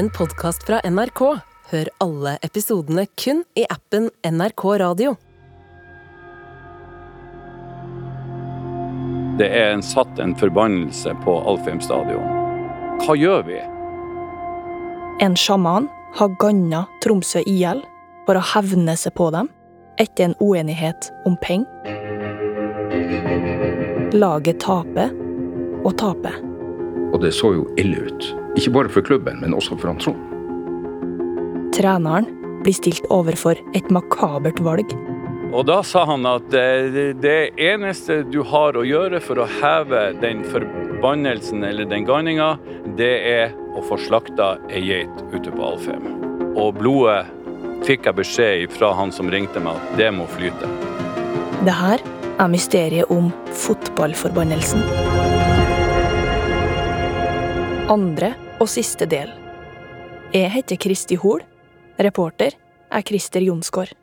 en podkast fra NRK. Hør alle episodene kun i appen NRK Radio. Det er en satt en forbannelse på Alfheim stadion. Hva gjør vi? En sjaman har ganna Tromsø IL for å hevne seg på dem etter en uenighet om penger. Laget taper og taper. Og det så jo ille ut. Ikke bare for klubben, men også for han Trond. Treneren blir stilt overfor et makabert valg. Og da sa han at det, eneste du har å gjøre for å heve den forbannelsen eller den ganninga, det er å få slakta ei geit ute på Alfheim. Og blodet fikk jeg beskjed fra han som ringte meg at det må flyte. Det her er mysteriet om fotballforbannelsen. Andre og siste del. Jeg heter Kristi Hol. Reporter er Christer Jonsgaard.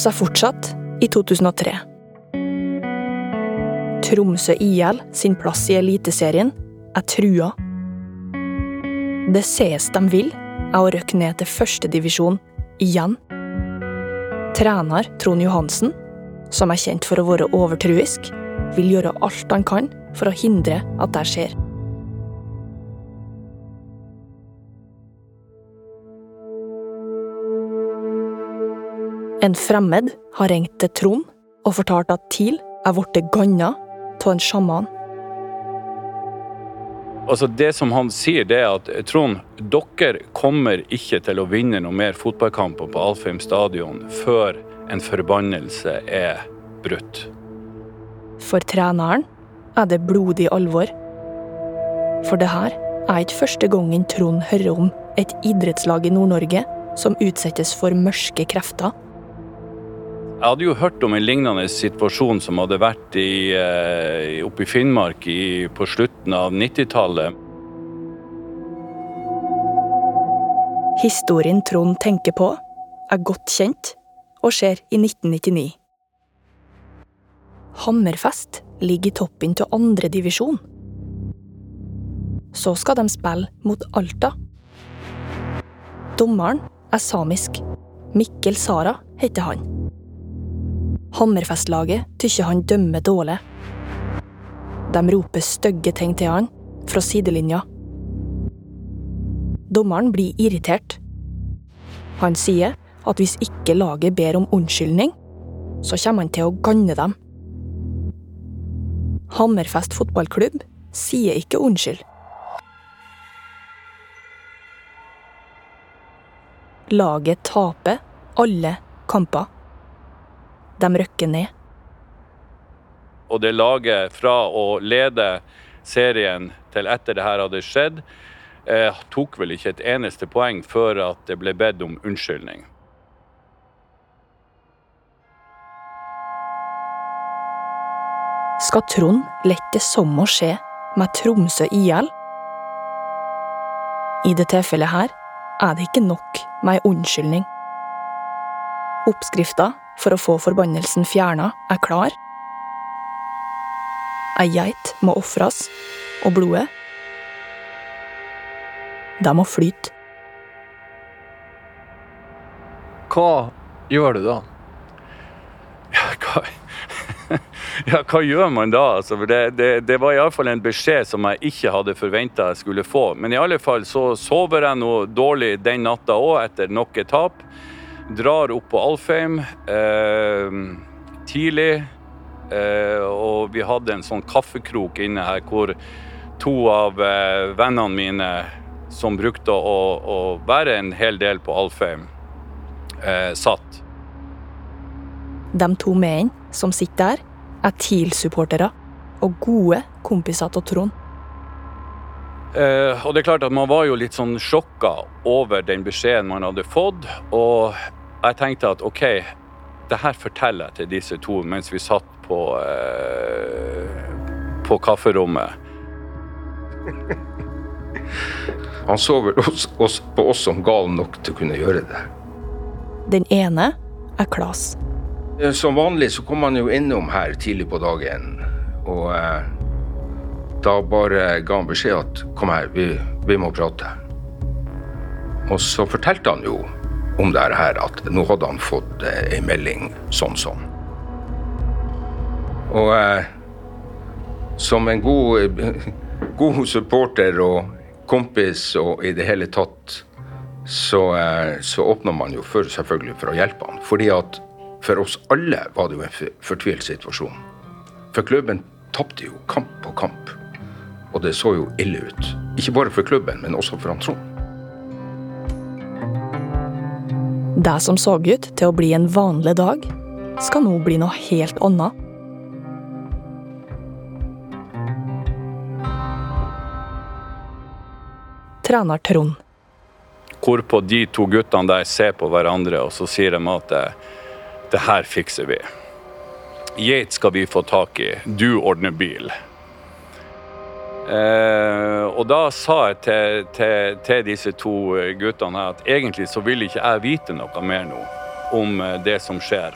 oss er fortsatt i 2003. Tromsø IL sin plass i Eliteserien er trua. Det ses de vil, er å røkke ned til førstedivisjon igjen. Trener Trond Johansen, som er kjent for å være overtruisk, vil gjøre alt han kan for å hindre at det skjer. En fremmed har ringt til Trond og fortalt at TIL er blitt ganna av en sjaman. Altså Det som han sier, det er at Trond, dere kommer ikke til å vinne noe mer fotballkamper på Alfheim stadion før en forbannelse er brutt. For treneren er det blodig alvor. For det her er ikke første gangen Trond hører om et idrettslag i Nord-Norge som utsettes for mørke krefter. Jeg hadde jo hørt om en lignende situasjon som hadde vært i, eh, oppe i Finnmark i, på slutten av 90-tallet. Historien Trond tenker på, er godt kjent og skjer i 1999. Hammerfest ligger i toppen av andredivisjon. Så skal de spille mot Alta. Dommeren er samisk. Mikkel Sara heter han. Hammerfestlaget tykker han dømmer dårlig. De roper stygge ting til han fra sidelinja. Dommeren blir irritert. Han sier at hvis ikke laget ber om unnskyldning, så kommer han til å ganne dem. Hammerfest fotballklubb sier ikke unnskyld. Laget taper alle kamper. De røkker ned. Og det laget fra å lede serien til etter det her hadde skjedd, eh, tok vel ikke et eneste poeng før at det ble bedt om unnskyldning. Skal Trond lette det samme skje med Tromsø IL? I det tilfellet her er det ikke nok med ei unnskyldning. Oppskrifta for å få forbannelsen fjerna er klar. Ei geit må ofres, og blodet Det må flyte. Hva gjør du da? Ja, hva, ja, hva gjør man da? Altså, det, det, det var iallfall en beskjed som jeg ikke hadde forventa jeg skulle få. Men i alle fall så sover jeg noe dårlig den natta òg, etter nok et tap. Drar opp på Alfheim eh, tidlig. Eh, og vi hadde en sånn kaffekrok inne her hvor to av eh, vennene mine som brukte å, å, være en hel del på Alfheim, eh, satt. De to mennene som sitter der, er TIL-supportere og gode kompiser av Trond. Eh, og det er klart at Man var jo litt sånn sjokka over den beskjeden man hadde fått. Og jeg tenkte at OK, det her forteller jeg til disse to mens vi satt på, eh, på kafferommet. Han så vel oss, oss, på oss som gal nok til å kunne gjøre det. Den ene er Klas. Eh, Som vanlig så kom han jo innom her tidlig på dagen, og eh, da bare ga han beskjed at kom her, vi, vi må prate. Og så fortalte han jo om det her at nå hadde han fått eh, ei melding sånn sånn. Og eh, som en god, eh, god supporter og kompis og i det hele tatt, så, eh, så åpna man jo for, selvfølgelig for å hjelpe han. Fordi at for oss alle var det jo en fortvilt situasjon. For klubben tapte jo kamp på kamp. Og det så jo ille ut. Ikke bare for klubben, men også for han Trond. Det som så ut til å bli en vanlig dag, skal nå bli noe helt annet. Trener Trond. Hvorpå de to guttene der ser på hverandre, og så sier de at det, her fikser vi. Geit skal vi få tak i, du ordner bil. Eh, og da sa jeg til, til, til disse to guttene her at egentlig så vil ikke jeg vite noe mer nå om eh, det som skjer.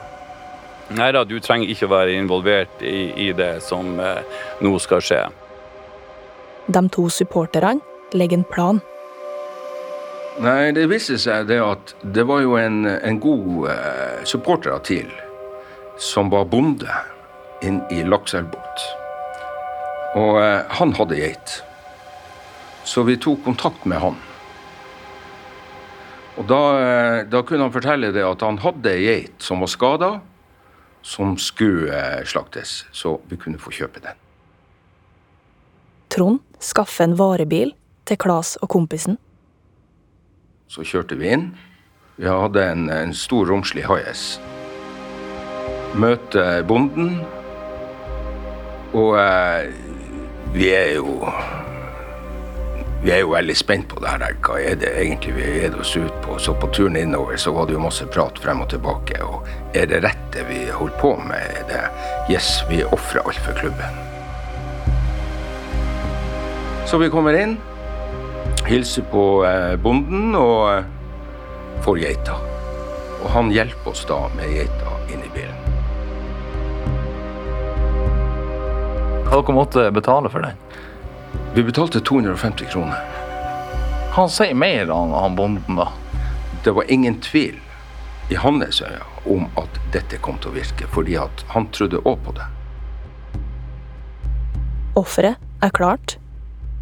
Nei da, du trenger ikke å være involvert i, i det som eh, nå skal skje. De to supporterne legger en plan. Nei, det viste seg det at det var jo en, en god eh, supporter av TIL som var bonde inn i Lakselvbukt. Og eh, han hadde geit. Så vi tok kontakt med han. Og da, eh, da kunne han fortelle det at han hadde ei geit som var skada, som skulle eh, slaktes. Så vi kunne få kjøpe den. Trond skaffer en varebil til Klas og kompisen. Så kjørte vi inn. Vi hadde en, en stor, romslig hais. Møte bonden. Og eh, vi er jo Vi er jo veldig spent på det her. Hva er det egentlig vi er oss ut på? Så på turen innover så var det jo masse prat frem og tilbake. Og er det rett det vi holder på med? Er det Yes, vi ofrer alt for klubben. Så vi kommer inn hilser på eh, bonden og eh, får geita. Og han hjelper oss da med geita inn i bilen. Dere måtte betale for den? Vi betalte 250 kroner. Han sier mer, han, han bonden, da. Det var ingen tvil i hans øyne om at dette kom til å virke, fordi at han trodde òg på det. Offeret er klart.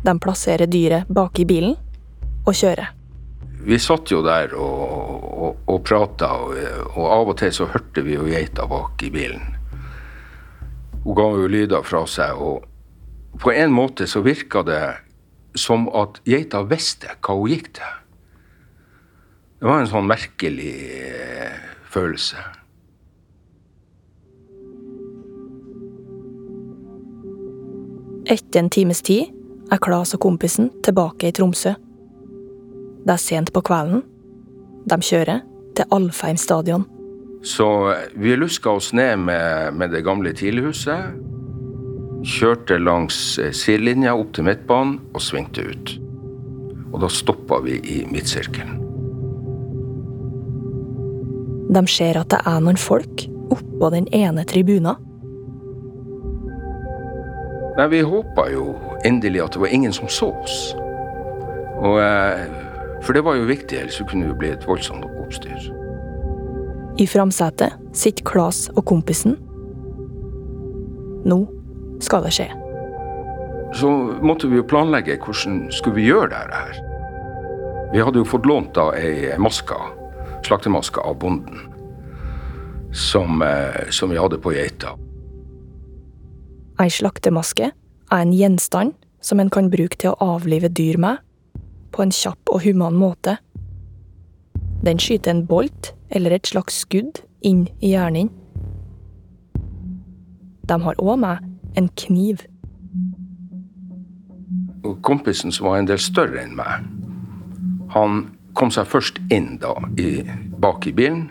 De plasserer dyret bak i bilen og kjører. Vi satt jo der og, og, og prata, og, og av og til så hørte vi jo geita bak i bilen. Hun ga jo lyder fra seg, og på en måte så virka det som at geita visste hva hun gikk til. Det var en sånn merkelig eh, følelse. Etter en times tid er Klas og kompisen tilbake i Tromsø. Det er sent på kvelden. De kjører til Alfheim stadion. Så vi luska oss ned med, med det gamle tidlighuset. Kjørte langs eh, sidelinja opp til midtbanen og svingte ut. Og da stoppa vi i midtsirkelen. De ser at det er noen folk oppå den ene tribuna. Nei, vi håpa jo endelig at det var ingen som så oss. Og, eh, for det var jo viktig, ellers kunne det jo bli et voldsomt oppstyr. I framsetet sitter Klas og kompisen. Nå skal det skje. Så måtte vi jo planlegge hvordan skulle vi gjøre det her. Vi hadde jo fått lånt da ei maske, slaktemaske av bonden, som, eh, som vi hadde på geita. Ei slaktemaske er en gjenstand som en kan bruke til å avlive dyr med, på en kjapp og human måte. Den skyter en bolt eller et slags skudd inn i hjernen. De har òg med en kniv. Kompisen som var en del større enn meg, han kom seg først inn da, i, bak i bilen,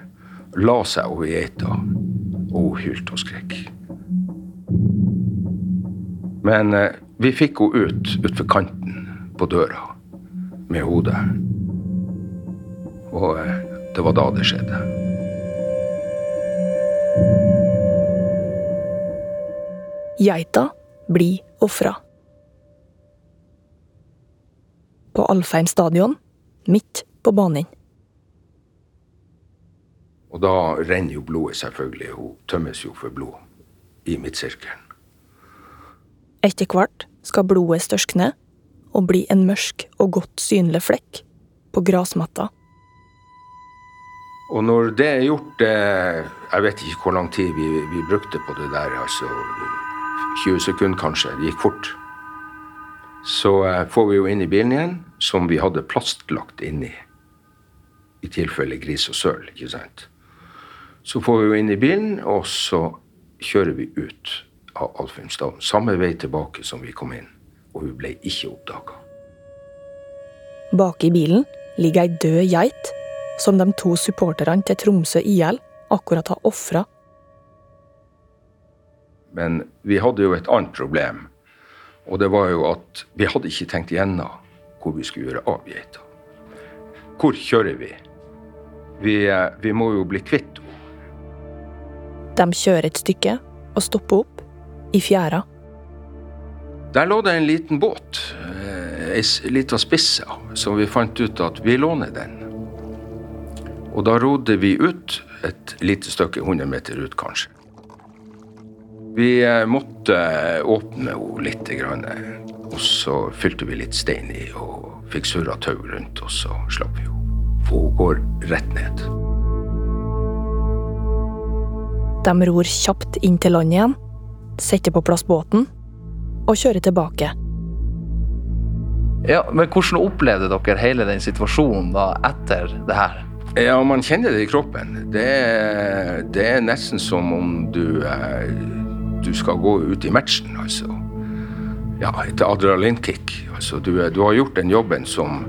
la seg over geita, og hylte og skrek. Men eh, vi fikk henne ut utfor kanten på døra med hodet. Og eh, det var da det skjedde. Geita blir ofra. På Alfheim stadion, midt på banen. Og da renner jo blodet, selvfølgelig. Hun tømmes jo for blod i midtsirkelen. Etter hvert skal blodet størkne og bli en mørk og godt synlig flekk på grasmatta. Og når det er gjort eh, Jeg vet ikke hvor lang tid vi, vi brukte på det der. altså 20 sekunder kanskje. Det gikk fort. Så eh, får vi jo inn i bilen igjen, som vi hadde plastlagt inni. I tilfelle gris og søl, ikke sant. Så får vi jo inn i bilen, og så kjører vi ut av Alfheimsdalen. Samme vei tilbake som vi kom inn. Og hun ble ikke oppdaga. Bak i bilen ligger ei død geit som de to supporterne til Tromsø IL akkurat har ofra. Men vi hadde jo et annet problem. Og det var jo at vi hadde ikke tenkt igjennom hvor vi skulle gjøre av geita. Hvor kjører vi? Vi, eh, vi må jo bli kvitt henne. De kjører et stykke og stopper opp i fjæra. Der lå det en liten båt, eh, ei lita spisse, som vi fant ut at vi låner den. Og da rodde vi ut et lite stykke, 100 meter ut kanskje. Vi eh, måtte åpne henne litt, og så fylte vi litt stein i og fikk surra tau rundt, og så slapp vi henne. For hun går rett ned. De ror kjapt inn til land igjen, setter på plass båten og kjører tilbake. Ja, Men hvordan opplevde dere hele den situasjonen da etter det her? Ja, man kjenner det i kroppen. Det er, det er nesten som om du, eh, du skal gå ut i matchen, altså. Ja, et adrenalinkick. Altså, du, er- du har gjort den jobben som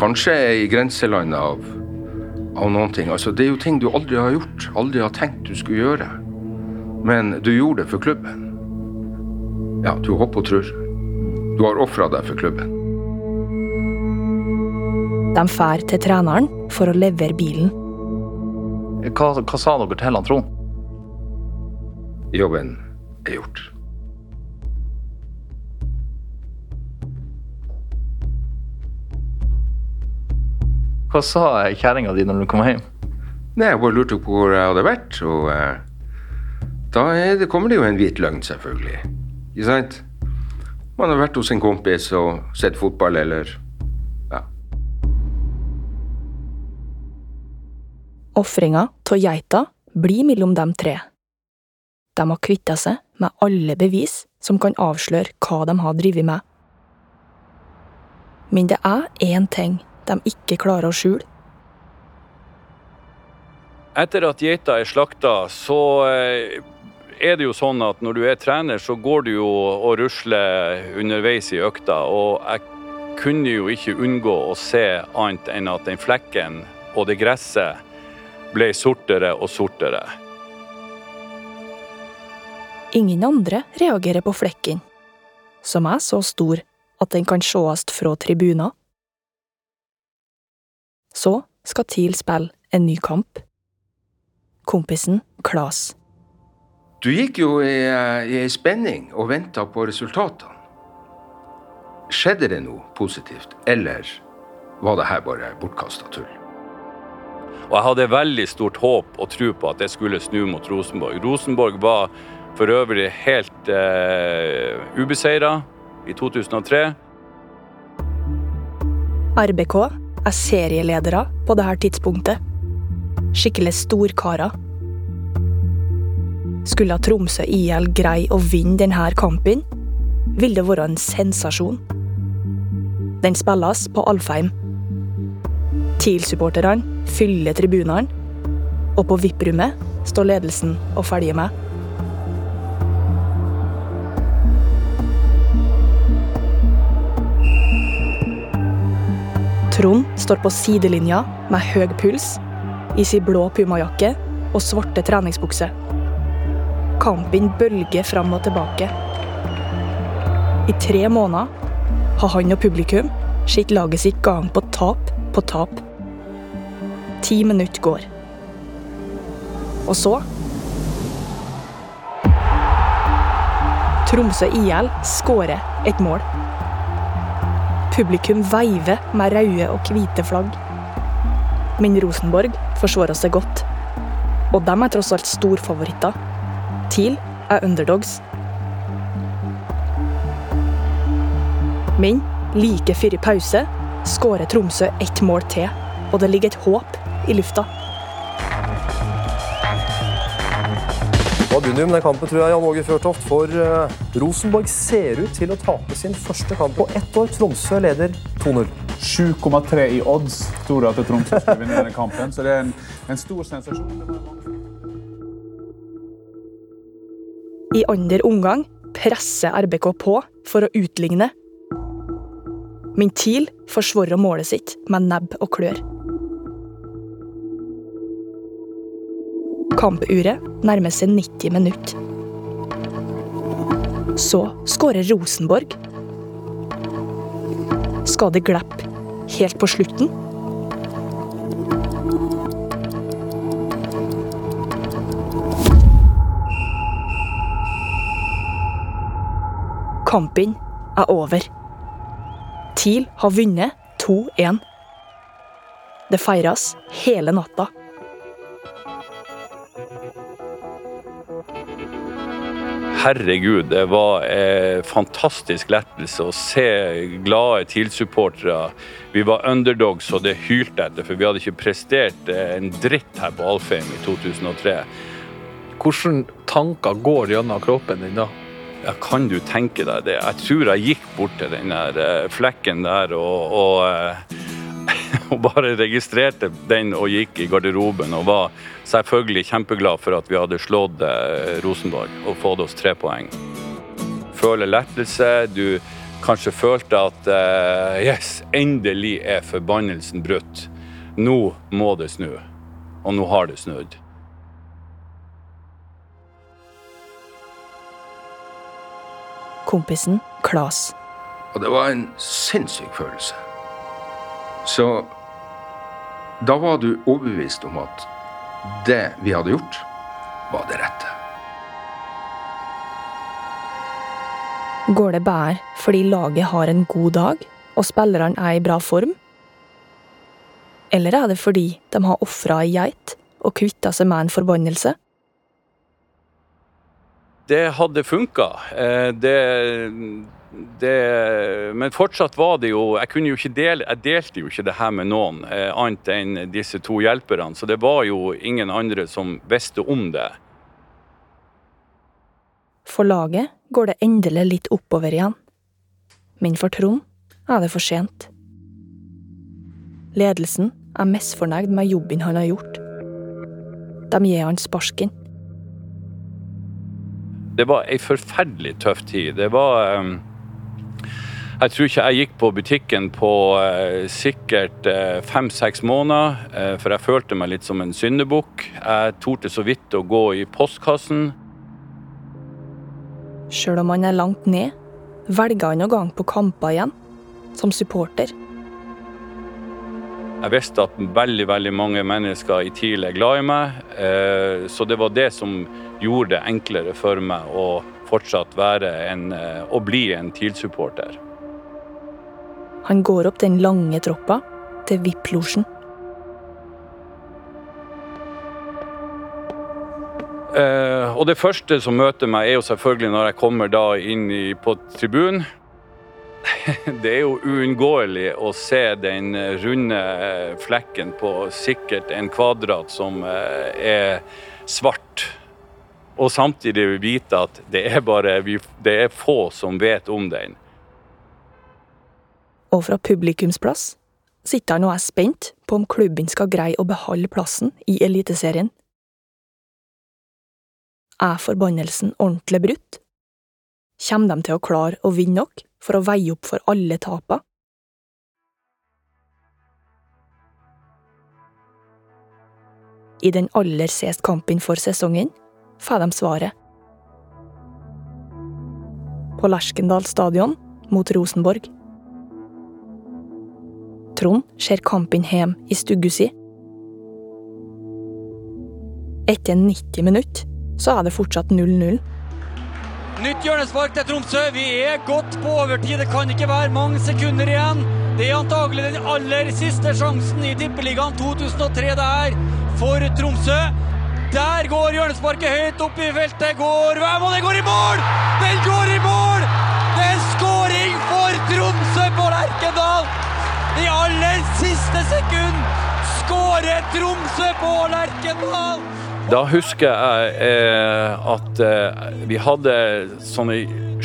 kanskje er i grenselandet av, av noen ting. Altså, det er jo ting du aldri har gjort, aldri har tenkt du skulle gjøre. Men du gjorde det for klubben. Ja, du håper og tror. Du har ofra deg for klubben. De drar til treneren for å levere bilen. Hva, hva sa dere til han Trond? Jobben er gjort. Hva sa kjerringa di når du kom hjem? Nei, jeg bare lurte på hvor jeg hadde vært, og eh, da er det, kommer det jo en hvit løgn, selvfølgelig. Ikke sant? Man har vært hos en kompis og sett fotball, eller Ofringa av geita blir mellom de tre. De har kvitta seg med alle bevis som kan avsløre hva de har drevet med. Men det er én ting de ikke klarer å skjule. Etter at geita er slakta, så eh, er det jo sånn at når du er trener, så går du jo og rusler underveis i økta. Og jeg kunne jo ikke unngå å se annet enn at den flekken og det gresset ble sortere og sortere. Ingen andre reagerer på flekken, som er så stor at den kan sees fra tribuner. Så skal TIL spille en ny kamp. Kompisen Klas. Du gikk jo i, eh, i ei spenning og venta på resultatene. Skjedde det noe positivt, eller var det her bare bortkasta tull? Og jeg hadde veldig stort håp og tro på at det skulle snu mot Rosenborg. Rosenborg var for øvrig helt eh, ubeseira i 2003. RBK er serieledere på dette tidspunktet. Skikkelig storkarer. Skulle Tromsø IL greie å vinne denne kampen, ville det være en sensasjon. Den spilles på Alfheim. TIL-supporterne fyller tribunene, og på VIP-rommet står ledelsen og følger med. Trond står på sidelinja med høy puls, i sin blå pumajakke og svarte treningsbukse. Kampen bølger fram og tilbake. I tre måneder har han og publikum sett laget sitt gang på tap på tap. Ti minutter går. Og så Tromsø IL skårer et mål. Publikum veiver med røde og hvite flagg. Men Rosenborg forsvarer seg godt. Og de er tross alt storfavoritter. TIL er underdogs. Men like før pause skårer Tromsø ett mål til, og det ligger et håp i lufta. Da begynner vi med den kampen, tror jeg, Jan Åge Fjørtoft. For eh, Rosenborg ser ut til å tape sin første kamp på ett år. Tromsø leder 2-0. 7,3 i odds tror jeg at Tromsø skal vinne denne kampen. Så det er en, en stor sensasjon. I andre omgang presser RBK på for å utligne. Men TIL forsvarer målet sitt med nebb og klør. Kampuret nærmer seg 90 minutter. Så skårer Rosenborg. Skal det glippe helt på slutten? Kampen er over. TIL har vunnet 2-1. Det feires hele natta. Herregud, det var en fantastisk lettelse å se glade TIL-supportere. Vi var underdogs, og det hylte etter, for vi hadde ikke prestert eh, en dritt her på Alfheim i 2003. Hvilke tanker går gjennom kroppen din da? Ja, kan du tenke deg det? Jeg tror jeg gikk bort til den der eh, flekken der og, og, eh, og bare registrerte den og gikk i garderoben og var selvfølgelig kjempeglad for at vi hadde slått eh, Rosenborg og fått oss tre poeng. Føler lettelse. Du kanskje følte at uh, yes, endelig er forbannelsen brutt. Nå må det snu. Og nå har det snudd. Kompisen Klas. Og det var en sinnssyk følelse. Så da var du overbevist om at det vi hadde gjort, var det rette. Går det bedre fordi laget har en god dag og spillerne er i bra form? Eller er det fordi de har ofra ei geit og kvitta seg med en forbannelse? Det hadde funka. Eh, Det, det, men fortsatt var det jo Jeg kunne jo ikke dele Jeg delte jo ikke det her med noen eh, annet enn disse to hjelperne. Så det var jo ingen andre som visste om det. For laget går det endelig litt oppover igjen. Men for Trond er det for sent. Ledelsen er misfornøyd med jobben han har gjort. De gir han sparken. Det var ei forferdelig tøff tid. Det var eh, Jeg tror ikke jeg gikk på butikken på eh, sikkert eh, fem-seks måneder, eh, for jeg følte meg litt som en syndebukk. Jeg torde så vidt å gå i postkassen. Sjøl om han er langt ned, velger han å gang på kamper igjen. Som supporter. Jeg visste at veldig veldig mange mennesker i TIL er glad i meg, eh, så det var det som gjorde det enklere for meg å fortsatt være en, eh, å bli en TIL-supporter. Han går opp den lange troppa til VIP-losjen. Eh, og det første som møter meg, er jo selvfølgelig når jeg kommer da inn i, på tribunen. Det er jo uunngåelig å se den runde flekken på sikkert en kvadrat som eh, er svart. Og samtidig vite at det er bare det er få som vet om den. Og fra publikumsplass sitter han og er spent på om klubben skal greie å beholde plassen i Eliteserien. Er forbannelsen ordentlig brutt? Kommer de til å klare å vinne nok for å veie opp for alle tapene? I den aller siste kampen for sesongen får de svaret. På Lerkendal stadion mot Rosenborg. Trond ser kampen hjem i stugga si. Etter 90 minutter så er det fortsatt 0-0. Nytt hjørnespark til Tromsø. Vi er godt på overtid. Det kan ikke være mange sekunder igjen. Det er antagelig den aller siste sjansen i Tippeligaen 2003 det er for Tromsø. Der går hjørnesparket høyt opp i feltet. Går hvem, og det går i mål! Den går i mål! Det er skåring for Tromsø på Lerkendal! I aller siste sekund skårer Tromsø på Lerkendal! Da husker jeg eh, at eh, vi hadde sånne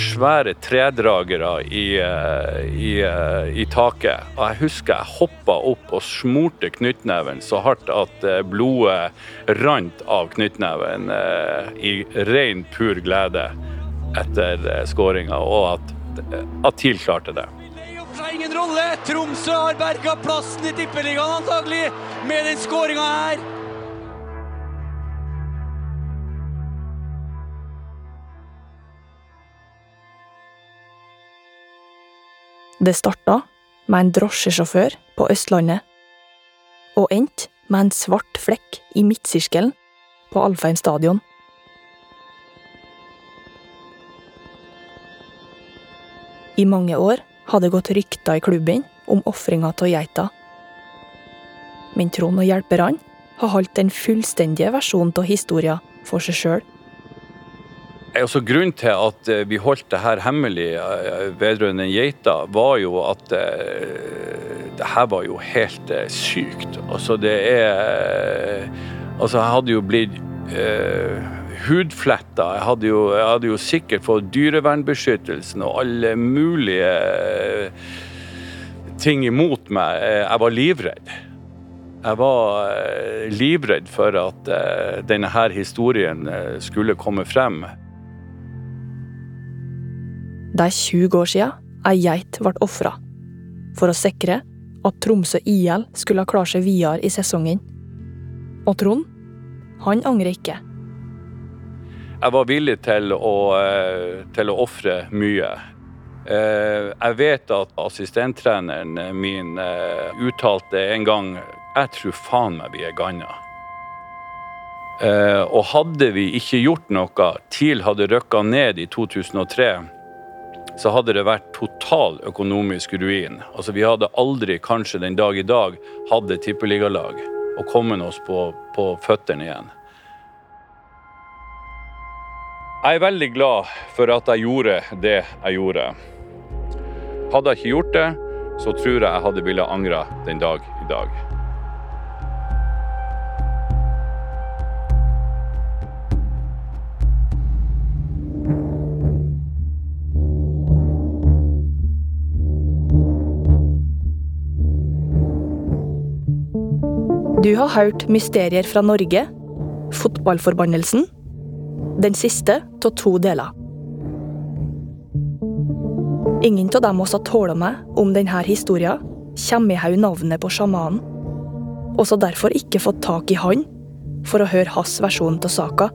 svære tredragere i, eh, i, eh, i taket. Og jeg husker jeg hoppa opp og smurte knyttneven så hardt at eh, blodet rant av knyttneven eh, i ren, pur glede etter skåringa, og at, at TIL klarte det. Seg ingen rolle. Tromsø har berga plassen i Tippeligaen antagelig med den skåringa her. Det starta med en drosjesjåfør på Østlandet, og endte med en svart flekk i midtsirkelen på Alfheim stadion. I mange år hadde gått rykter i klubben om ofringa av geita. Men Trond og hjelperne har holdt den fullstendige versjonen av historien for seg sjøl. Altså, grunnen til at eh, vi holdt det her hemmelig eh, vedrørende geita, var jo at eh, det her var jo helt sykt. Altså, det er Altså, jeg hadde jo blitt eh, hudfletta. Jeg hadde, jo, jeg hadde jo sikkert fått dyrevernbeskyttelsen og alle mulige eh, ting imot meg. Eh, Jeg var livredd. Jeg var eh, livredd for at denne her historien skulle komme frem. Det er 20 år siden ei geit ble ofra, for å sikre at Tromsø IL skulle klare seg videre i sesongen. Og Trond, han angrer ikke. Jeg var villig til å, eh, til å ofre mye. Eh, Jeg vet at assistenttreneren min eh, uttalte en gang Jeg tror faen meg vi er ganna. Og hadde vi ikke gjort noe, TIL hadde røkka ned i 2003, så hadde det vært total økonomisk ruin. Altså Vi hadde aldri, kanskje den dag i dag, hatt et tippeligalag og kommet oss på, på føttene igjen. Jeg er veldig glad for at jeg gjorde det jeg gjorde. Hadde jeg ikke gjort det, så tror jeg jeg hadde ville angre den dag i dag. Du har hørt Mysterier fra Norge, Fotballforbannelsen, den siste av to deler. Ingen av dem oss har tåla med om denne historien, kommer i haug navnet på sjamanen, og har derfor ikke fått tak i han for å høre hans versjon av saka.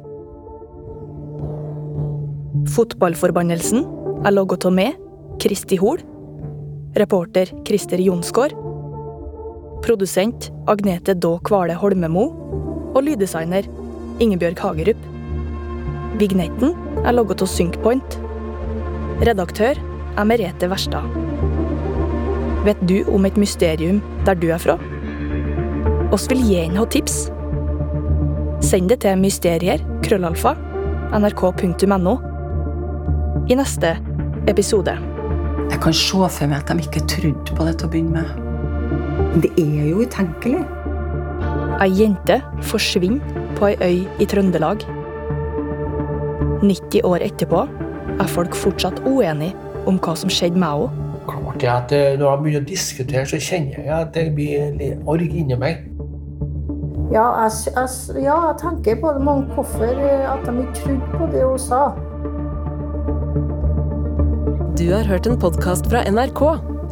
Fotballforbannelsen er laget av meg, Kristi Hol, reporter Christer Jonsgaard, produsent Agnete Daa Kvale Holmemo og lyddesigner Ingebjørg Hagerup. Vignetten er logget til SynkPoint. Redaktør er Merete Verstad. Vet du om et mysterium der du er fra? Oss vil gi inn ha tips. Send det til mysterier, krøllalfa, nrk.no. I neste episode. Jeg kan se for meg at de ikke trodde på det til å begynne med. Det er jo utenkelig. Ei jente forsvinner på ei øy i Trøndelag. 90 år etterpå er folk fortsatt uenige om hva som skjedde med henne. Klart det at eh, Når jeg begynner å diskutere, så kjenner jeg at det blir litt org inni meg. Ja, jeg, jeg, ja, jeg tenker både mange hvorfor eh, at de ikke trodde på det hun sa. Du har hørt en podkast fra NRK.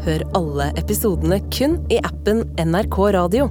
Hør alle episodene kun i appen NRK Radio.